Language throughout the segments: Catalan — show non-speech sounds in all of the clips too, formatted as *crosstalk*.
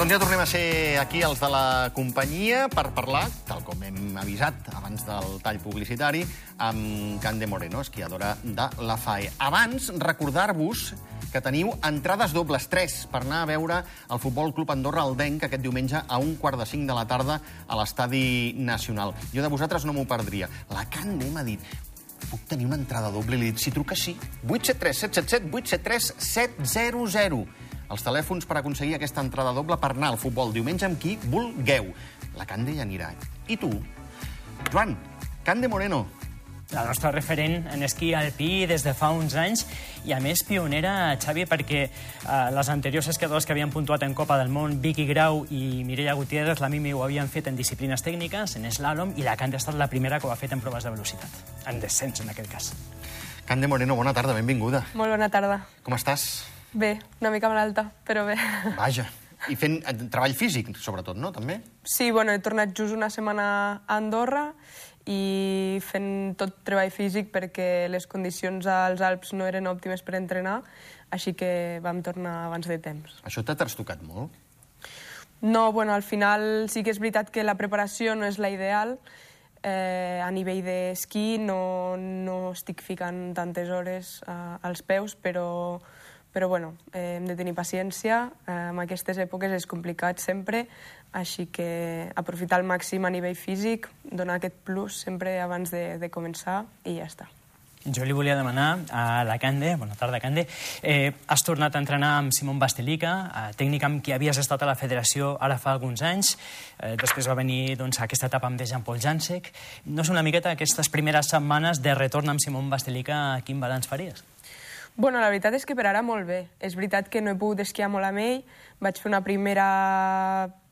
Doncs ja tornem a ser aquí els de la companyia per parlar, tal com hem avisat abans del tall publicitari, amb Cande Moreno, esquiadora de la FAE. Abans, recordar-vos que teniu entrades dobles, tres, per anar a veure el Futbol Club Andorra al Denc aquest diumenge a un quart de cinc de la tarda a l'Estadi Nacional. Jo de vosaltres no m'ho perdria. La Cande m'ha dit, puc tenir una entrada doble? I li dit, si truca sí. 873 777 873 700. Els telèfons per aconseguir aquesta entrada doble per anar al futbol diumenge amb qui vulgueu. La Cande ja anirà. I tu? Joan, Cande Moreno, la nostra referent en esquí alpí des de fa uns anys i, a més, pionera, Xavi, perquè eh, les anteriors esquiadors que havien puntuat en Copa del Món, Vicky Grau i Mireia Gutiérrez, la Mimi ho havien fet en disciplines tècniques, en slalom, i la Cande ha estat la primera que ho ha fet en proves de velocitat, en descens, en aquest cas. Cande Moreno, bona tarda, benvinguda. Molt bona tarda. Com estàs? Bé, una mica malalta, però bé. Vaja. I fent eh, treball físic, sobretot, no? També? Sí, bueno, he tornat just una setmana a Andorra i fent tot treball físic perquè les condicions als Alps no eren òptimes per entrenar, així que vam tornar abans de temps. Això t'ha trastocat molt? No, bueno, al final sí que és veritat que la preparació no és la ideal. Eh, a nivell d'esquí no, no estic ficant tantes hores eh, als peus, però, però bueno, eh, hem de tenir paciència. Eh, en aquestes èpoques és complicat sempre, així que aprofitar al màxim a nivell físic, donar aquest plus sempre abans de, de començar i ja està. Jo li volia demanar a la Cande, bona tarda, Cande, eh, has tornat a entrenar amb Simon Bastelica, eh, tècnic amb qui havies estat a la federació ara fa alguns anys, eh, després va venir doncs, aquesta etapa amb de Jean-Paul Jansek. No és una miqueta aquestes primeres setmanes de retorn amb Simon Bastelica, quin balanç faries? Bueno, la veritat és que per ara molt bé. És veritat que no he pogut esquiar molt amb ell. Vaig fer una primera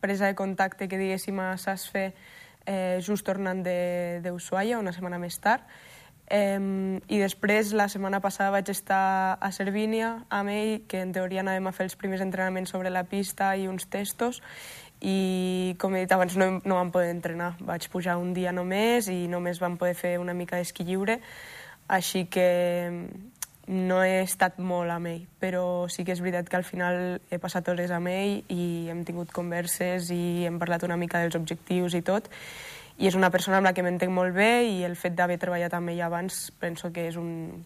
presa de contacte que diguéssim a Sasfe eh, just tornant d'Ushuaia, una setmana més tard. Eh, I després, la setmana passada, vaig estar a Cervínia amb ell, que en teoria anàvem a fer els primers entrenaments sobre la pista i uns testos, i com he dit abans no, no vam poder entrenar. Vaig pujar un dia només i només vam poder fer una mica d'esquí lliure, així que no he estat molt amb ell, però sí que és veritat que al final he passat hores amb ell i hem tingut converses i hem parlat una mica dels objectius i tot, i és una persona amb la que m'entenc molt bé i el fet d'haver treballat amb ell abans penso que és un...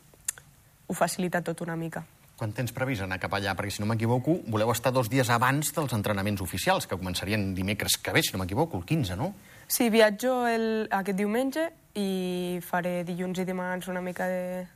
ho facilita tot una mica. Quan tens previst anar cap allà? Perquè, si no m'equivoco, voleu estar dos dies abans dels entrenaments oficials, que començarien dimecres que ve, si no m'equivoco, el 15, no? Sí, viatjo el, aquest diumenge i faré dilluns i dimarts una mica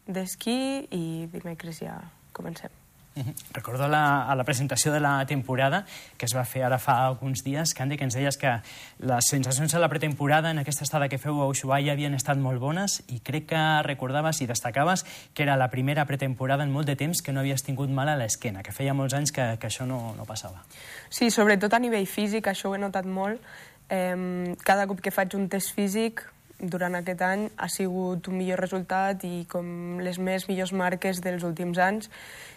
d'esquí de, i dimecres ja comencem. Uh -huh. Recordo la, a la presentació de la temporada que es va fer ara fa alguns dies, Candi, que ens deies que les sensacions de la pretemporada en aquesta estada que feu a Ushuaia havien estat molt bones i crec que recordaves i destacaves que era la primera pretemporada en molt de temps que no havies tingut mal a l'esquena, que feia molts anys que, que això no, no passava. Sí, sobretot a nivell físic, això ho he notat molt. Eh, cada cop que faig un test físic durant aquest any ha sigut un millor resultat i com les més millors marques dels últims anys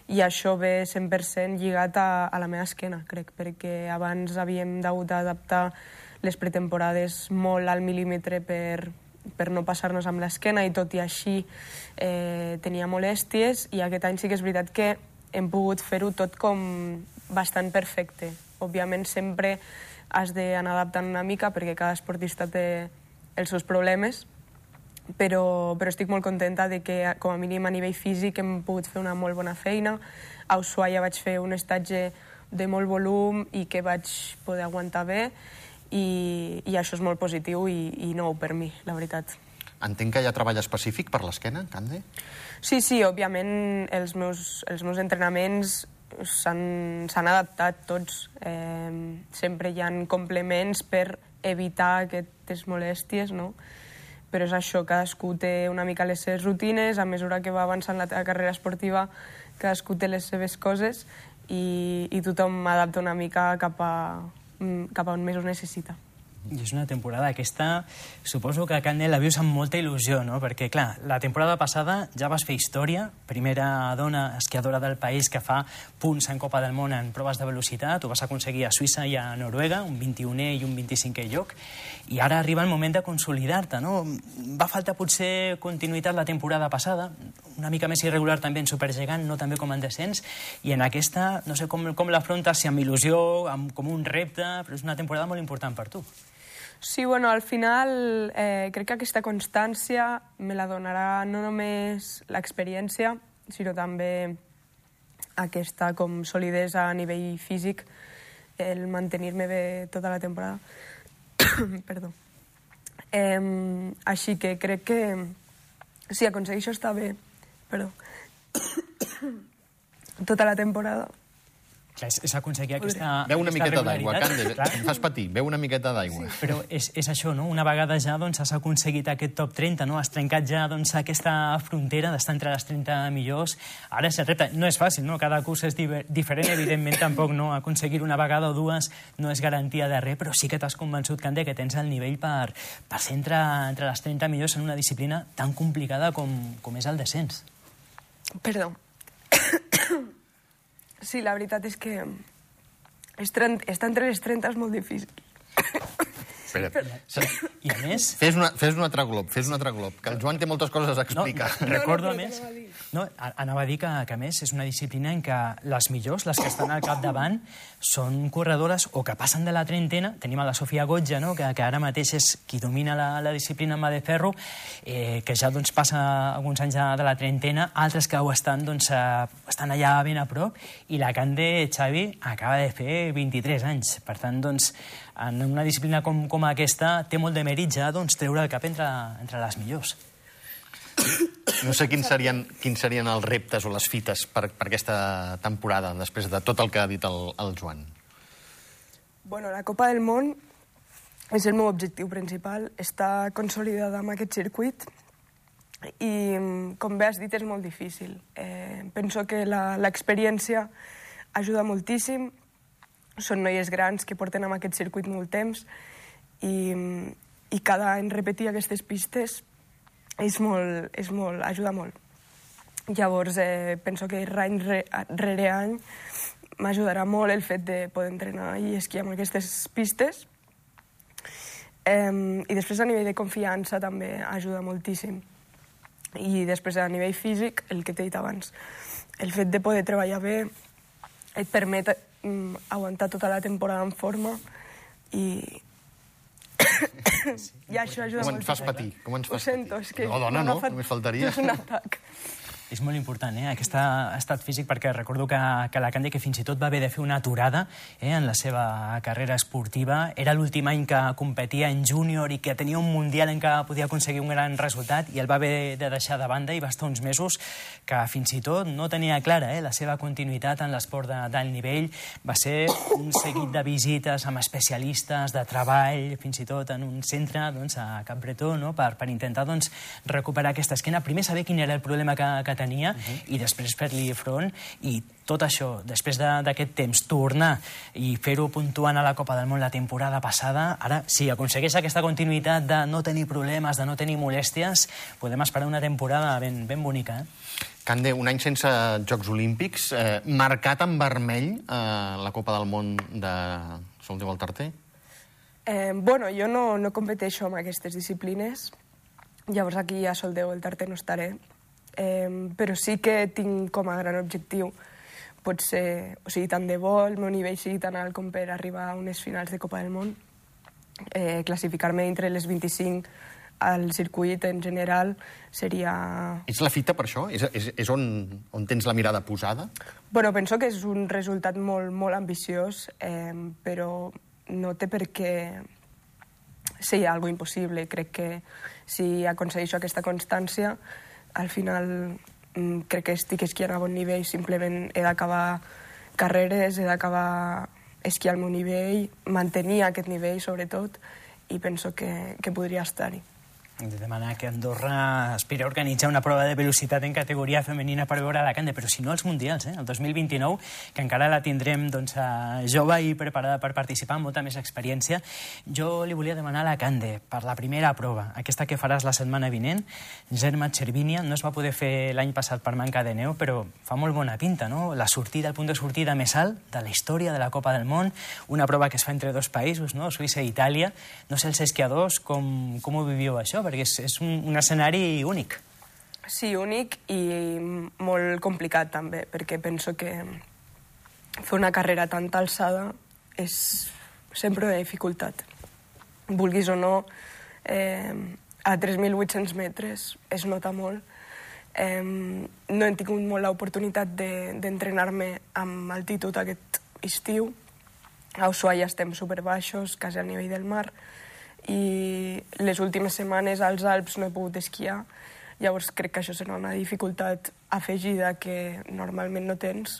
i això ve 100% lligat a, a la meva esquena, crec, perquè abans havíem d'hagut d'adaptar les pretemporades molt al mil·límetre per, per no passar-nos amb l'esquena i tot i així eh, tenia molèsties i aquest any sí que és veritat que hem pogut fer-ho tot com bastant perfecte. Òbviament sempre has d'anar adaptant una mica perquè cada esportista té els seus problemes, però, però estic molt contenta de que, com a mínim a nivell físic, hem pogut fer una molt bona feina. A Ushuaia vaig fer un estatge de molt volum i que vaig poder aguantar bé i, i això és molt positiu i, i nou per mi, la veritat. Entenc que hi ha treball específic per l'esquena, Cande? Sí, sí, òbviament els meus, els meus entrenaments s'han adaptat tots. Eh, sempre hi han complements per evitar aquestes molèsties, no? Però és això, cadascú té una mica les seves rutines, a mesura que va avançant la teva carrera esportiva, cadascú té les seves coses i, i tothom adapta una mica cap a, mm, cap a on més ho necessita. I és una temporada aquesta, suposo que Candel la vius amb molta il·lusió, no? Perquè, clar, la temporada passada ja vas fer història, primera dona esquiadora del país que fa punts en Copa del Món en proves de velocitat, ho vas aconseguir a Suïssa i a Noruega, un 21è i un 25è lloc, i ara arriba el moment de consolidar-te, no? Va faltar potser continuïtat la temporada passada, una mica més irregular també en Supergegant, no també com en descens, i en aquesta, no sé com, com l'afrontes, si amb il·lusió, amb, com un repte, però és una temporada molt important per tu. Sí, bueno, al final eh, crec que aquesta constància me la donarà no només l'experiència, sinó també aquesta com solidesa a nivell físic, el mantenir-me bé tota la temporada. *coughs* Perdó. Eh, així que crec que si aconsegueixo estar bé, perdó, *coughs* tota la temporada, Clar, és, és aconseguir aquesta Beu una aquesta miqueta d'aigua, Clar. em fas patir, beu una miqueta d'aigua. Però és, és això, no? Una vegada ja doncs, has aconseguit aquest top 30, no? Has trencat ja doncs, aquesta frontera d'estar entre les 30 millors. Ara és el repte. No és fàcil, no? Cada curs és diferent, evidentment tampoc no aconseguir una vegada o dues no és garantia de res, però sí que t'has convençut, Cande, que tens el nivell per, per ser entre, entre les 30 millors en una disciplina tan complicada com, com és el descens. Perdó. Sí, la veritat és que és tren- estar entre les 30 és molt difícil. Espera, I a més, fes, una, fes un altre glob, fes un altre glob, que el Joan té moltes coses a No, explicar. recordo, No, a no, més... No, anava a dir que, que, a més, és una disciplina en què les millors, les que estan al capdavant, són corredores o que passen de la trentena. Tenim a la Sofia Gotja, no? que, que ara mateix és qui domina la, la disciplina en de ferro, eh, que ja doncs, passa alguns anys de, de la trentena, altres que ho estan, doncs, eh, estan allà ben a prop, i la Cande Xavi acaba de fer 23 anys. Per tant, doncs, en una disciplina com, com aquesta té molt de mèrit ja doncs, treure el cap entre, entre les millors. No sé quins serien, quins serien els reptes o les fites per, per aquesta temporada, després de tot el que ha dit el, el Joan. Bueno, la Copa del Món és el meu objectiu principal, estar consolidada amb aquest circuit i, com bé has dit, és molt difícil. Eh, penso que l'experiència ajuda moltíssim, són noies grans que porten amb aquest circuit molt temps i, i cada any repetir aquestes pistes és molt, és molt, ajuda molt. Llavors, eh, penso que any re, rere any m'ajudarà molt el fet de poder entrenar i esquiar amb aquestes pistes. Eh, I després a nivell de confiança també ajuda moltíssim. I després a nivell físic, el que t'he dit abans, el fet de poder treballar bé et permet mm, aguantar tota la temporada en forma i, *coughs* i això ajuda Com ens fas moltíssim. patir? Com ens Ho fas sento, patir? és que... No, dona, no, agafat només faltaria. just *laughs* un atac. És molt important, eh? Aquest estat físic, perquè recordo que, que la Cande, que fins i tot va haver de fer una aturada eh, en la seva carrera esportiva, era l'últim any que competia en júnior i que tenia un mundial en què podia aconseguir un gran resultat i el va haver de deixar de banda i va estar uns mesos que fins i tot no tenia clara eh, la seva continuïtat en l'esport d'alt nivell. Va ser un seguit de visites amb especialistes, de treball, fins i tot en un centre doncs, a Cap Bretó, no? per, per intentar doncs, recuperar aquesta esquena. Primer saber quin era el problema que, que tenia uh -huh. i després fer-li front i tot això, després de- d'aquest temps, tornar i fer-ho puntuant a la Copa del Món la temporada passada, ara, si aconsegueix aquesta continuïtat de no tenir problemes, de no tenir molèsties, podem esperar una temporada ben, ben bonica. Eh? Cande, un any sense Jocs Olímpics, eh, marcat en vermell eh, la Copa del Món de Sol de Valtarter. Eh, bueno, jo no, no competeixo amb aquestes disciplines, llavors aquí a Soldeu el Tarte no estaré, eh, però sí que tinc com a gran objectiu potser, o sigui, tant de bo el meu nivell sigui tan alt com per arribar a unes finals de Copa del Món, eh, classificar-me entre les 25 al circuit en general seria... Ets la fita per això? És, és, és on, on tens la mirada posada? Bueno, penso que és un resultat molt, molt ambiciós, eh, però no té per què ser algo impossible. Crec que si aconsegueixo aquesta constància, al final mm, crec que estic esquiant a bon nivell, simplement he d'acabar carreres, he d'acabar esquiar al meu nivell, mantenir aquest nivell, sobretot, i penso que, que podria estar-hi. De demanar que Andorra aspira a organitzar una prova de velocitat en categoria femenina per veure la Cande, però si no els Mundials, eh? el 2029, que encara la tindrem doncs, jove i preparada per participar, amb molta més experiència. Jo li volia demanar a la Cande, per la primera prova, aquesta que faràs la setmana vinent, Germa Cervinia, no es va poder fer l'any passat per manca de neu, però fa molt bona pinta, no? La sortida, el punt de sortida més alt de la història de la Copa del Món, una prova que es fa entre dos països, no? Suïssa i Itàlia. No sé els esquiadors com, com ho viviu això, perquè és, és un, un escenari únic. Sí, únic i molt complicat també, perquè penso que fer una carrera tan alçada és sempre una dificultat. Vulguis o no, eh, a 3.800 metres es nota molt. Eh, no he tingut molt l'oportunitat d'entrenar-me de, amb altitud aquest estiu. A Ushuaia estem superbaixos, quasi al nivell del mar, i les últimes setmanes als Alps no he pogut esquiar, llavors crec que això serà una dificultat afegida que normalment no tens,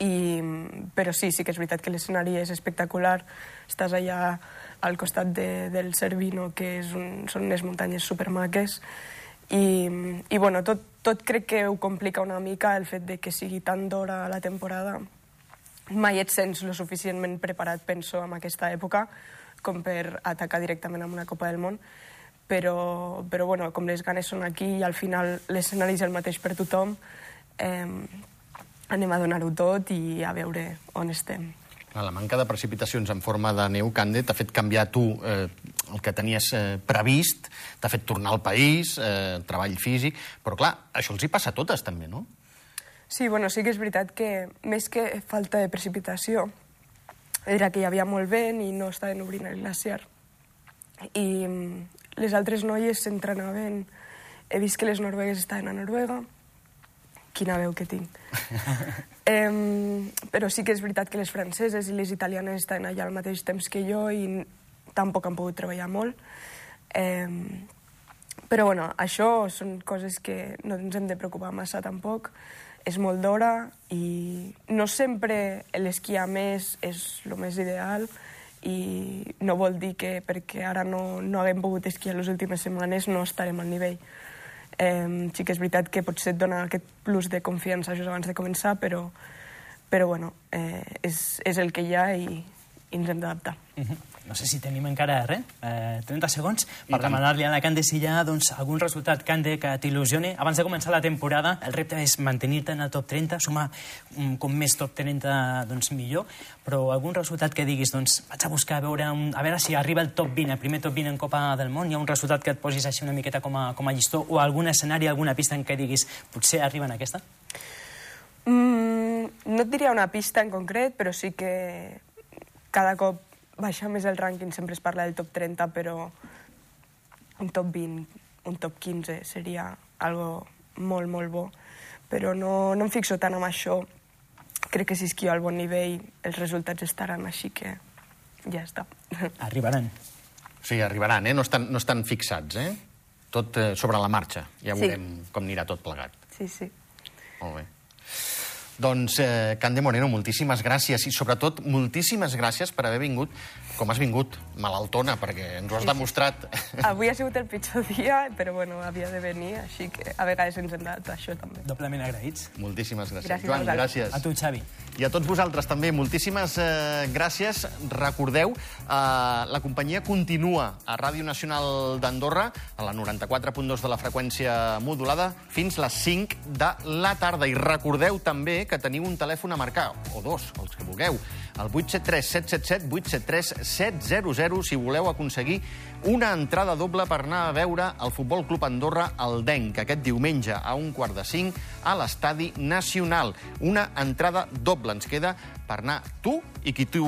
i, però sí, sí que és veritat que l'escenari és espectacular, estàs allà al costat de, del Cervino, que és un, són unes muntanyes supermaques, i, i bueno, tot, tot crec que ho complica una mica el fet de que sigui tan d'hora la temporada. Mai et sents lo suficientment preparat, penso, en aquesta època, com per atacar directament amb una Copa del Món, però, però bueno, com les ganes són aquí i al final l'escenari és el mateix per tothom, eh, anem a donar-ho tot i a veure on estem. La manca de precipitacions en forma de neu, Cande, t'ha fet canviar tu eh, el que tenies eh, previst, t'ha fet tornar al país, eh, treball físic, però clar, això els hi passa a totes també, no? Sí, bueno, sí que és veritat que més que falta de precipitació, era que hi havia molt vent i no estaven obrint el glaciar. I mm, les altres noies s'entrenaven... He vist que les noruegues estaven a Noruega. Quina veu que tinc. *laughs* eh, però sí que és veritat que les franceses i les italianes estaven allà al mateix temps que jo i tampoc han pogut treballar molt. Eh, però bueno, això són coses que no ens hem de preocupar massa tampoc és molt d'hora i no sempre l'esquiar més és el més ideal i no vol dir que perquè ara no, no haguem pogut esquiar les últimes setmanes no estarem al nivell. Eh, sí que és veritat que potser et dona aquest plus de confiança just abans de començar, però, però bueno, eh, és, és el que hi ha i, i ens hem d'adaptar. Uh -huh. No sé si tenim encara res, eh, 30 segons, per demanar-li a la Cande si hi ha doncs, algun resultat, Cande, que t'il·lusioni. Abans de començar la temporada, el repte és mantenir-te en el top 30, sumar um, com més top 30, doncs millor, però algun resultat que diguis, doncs, vaig a buscar a veure, un, a veure si arriba el top 20, el primer top 20 en Copa del Món, hi ha un resultat que et posis així una miqueta com a, com a llistó, o algun escenari, alguna pista en què diguis, potser arriba en aquesta? Mm, no et diria una pista en concret, però sí que cada cop baixa més el rànquing, sempre es parla del top 30, però un top 20, un top 15 seria algo molt, molt bo. Però no, no em fixo tant en això. Crec que si esquio al bon nivell, els resultats estaran així que ja està. *laughs* Arribaran. Sí, arribaran, eh? No estan, no estan fixats, eh? Tot eh, sobre la marxa. Ja veurem sí. com anirà tot plegat. Sí, sí. Molt bé. Doncs, eh, Cande Moreno, moltíssimes gràcies i, sobretot, moltíssimes gràcies per haver vingut com has vingut, malaltona, perquè ens ho has demostrat. Avui ha sigut el pitjor dia, però bueno, havia de venir, així que a vegades ens hem dat això també. Doblement agraïts. Moltíssimes gràcies. gràcies Joan, gràcies. A tu, Xavi. I a tots vosaltres també, moltíssimes eh, gràcies. Recordeu, eh, la companyia continua a Ràdio Nacional d'Andorra, a la 94.2 de la freqüència modulada, fins les 5 de la tarda. I recordeu també que teniu un telèfon a marcar, o dos, els que vulgueu, el 873 777 873 700 si voleu aconseguir una entrada doble per anar a veure el Futbol Club Andorra al Denc aquest diumenge a un quart de cinc a l'Estadi Nacional. Una entrada doble ens queda per anar tu i qui tu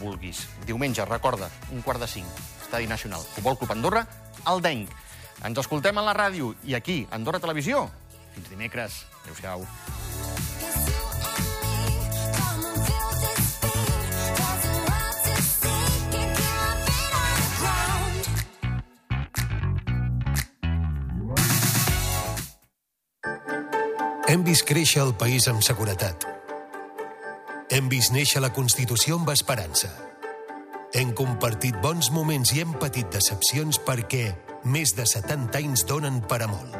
vulguis. Diumenge, recorda, un quart de cinc, Estadi Nacional, Futbol Club Andorra al Denc. Ens escoltem a la ràdio i aquí, Andorra Televisió. Fins dimecres. Adéu-siau. Hem vist créixer el país amb seguretat. Hem vist néixer la Constitució amb esperança. Hem compartit bons moments i hem patit decepcions perquè més de 70 anys donen per a molt.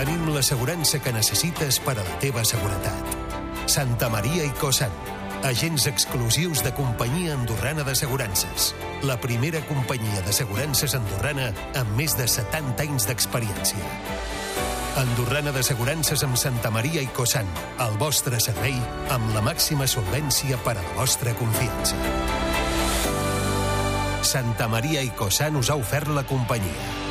Tenim l'assegurança que necessites per a la teva seguretat. Santa Maria i Cosant, agents exclusius de companyia andorrana d'assegurances. La primera companyia d'assegurances andorrana amb més de 70 anys d'experiència. Andorrana d'Assegurances amb Santa Maria i Cosant. El vostre servei amb la màxima solvència per a la vostra confiança. Santa Maria i Cosant us ha ofert la companyia.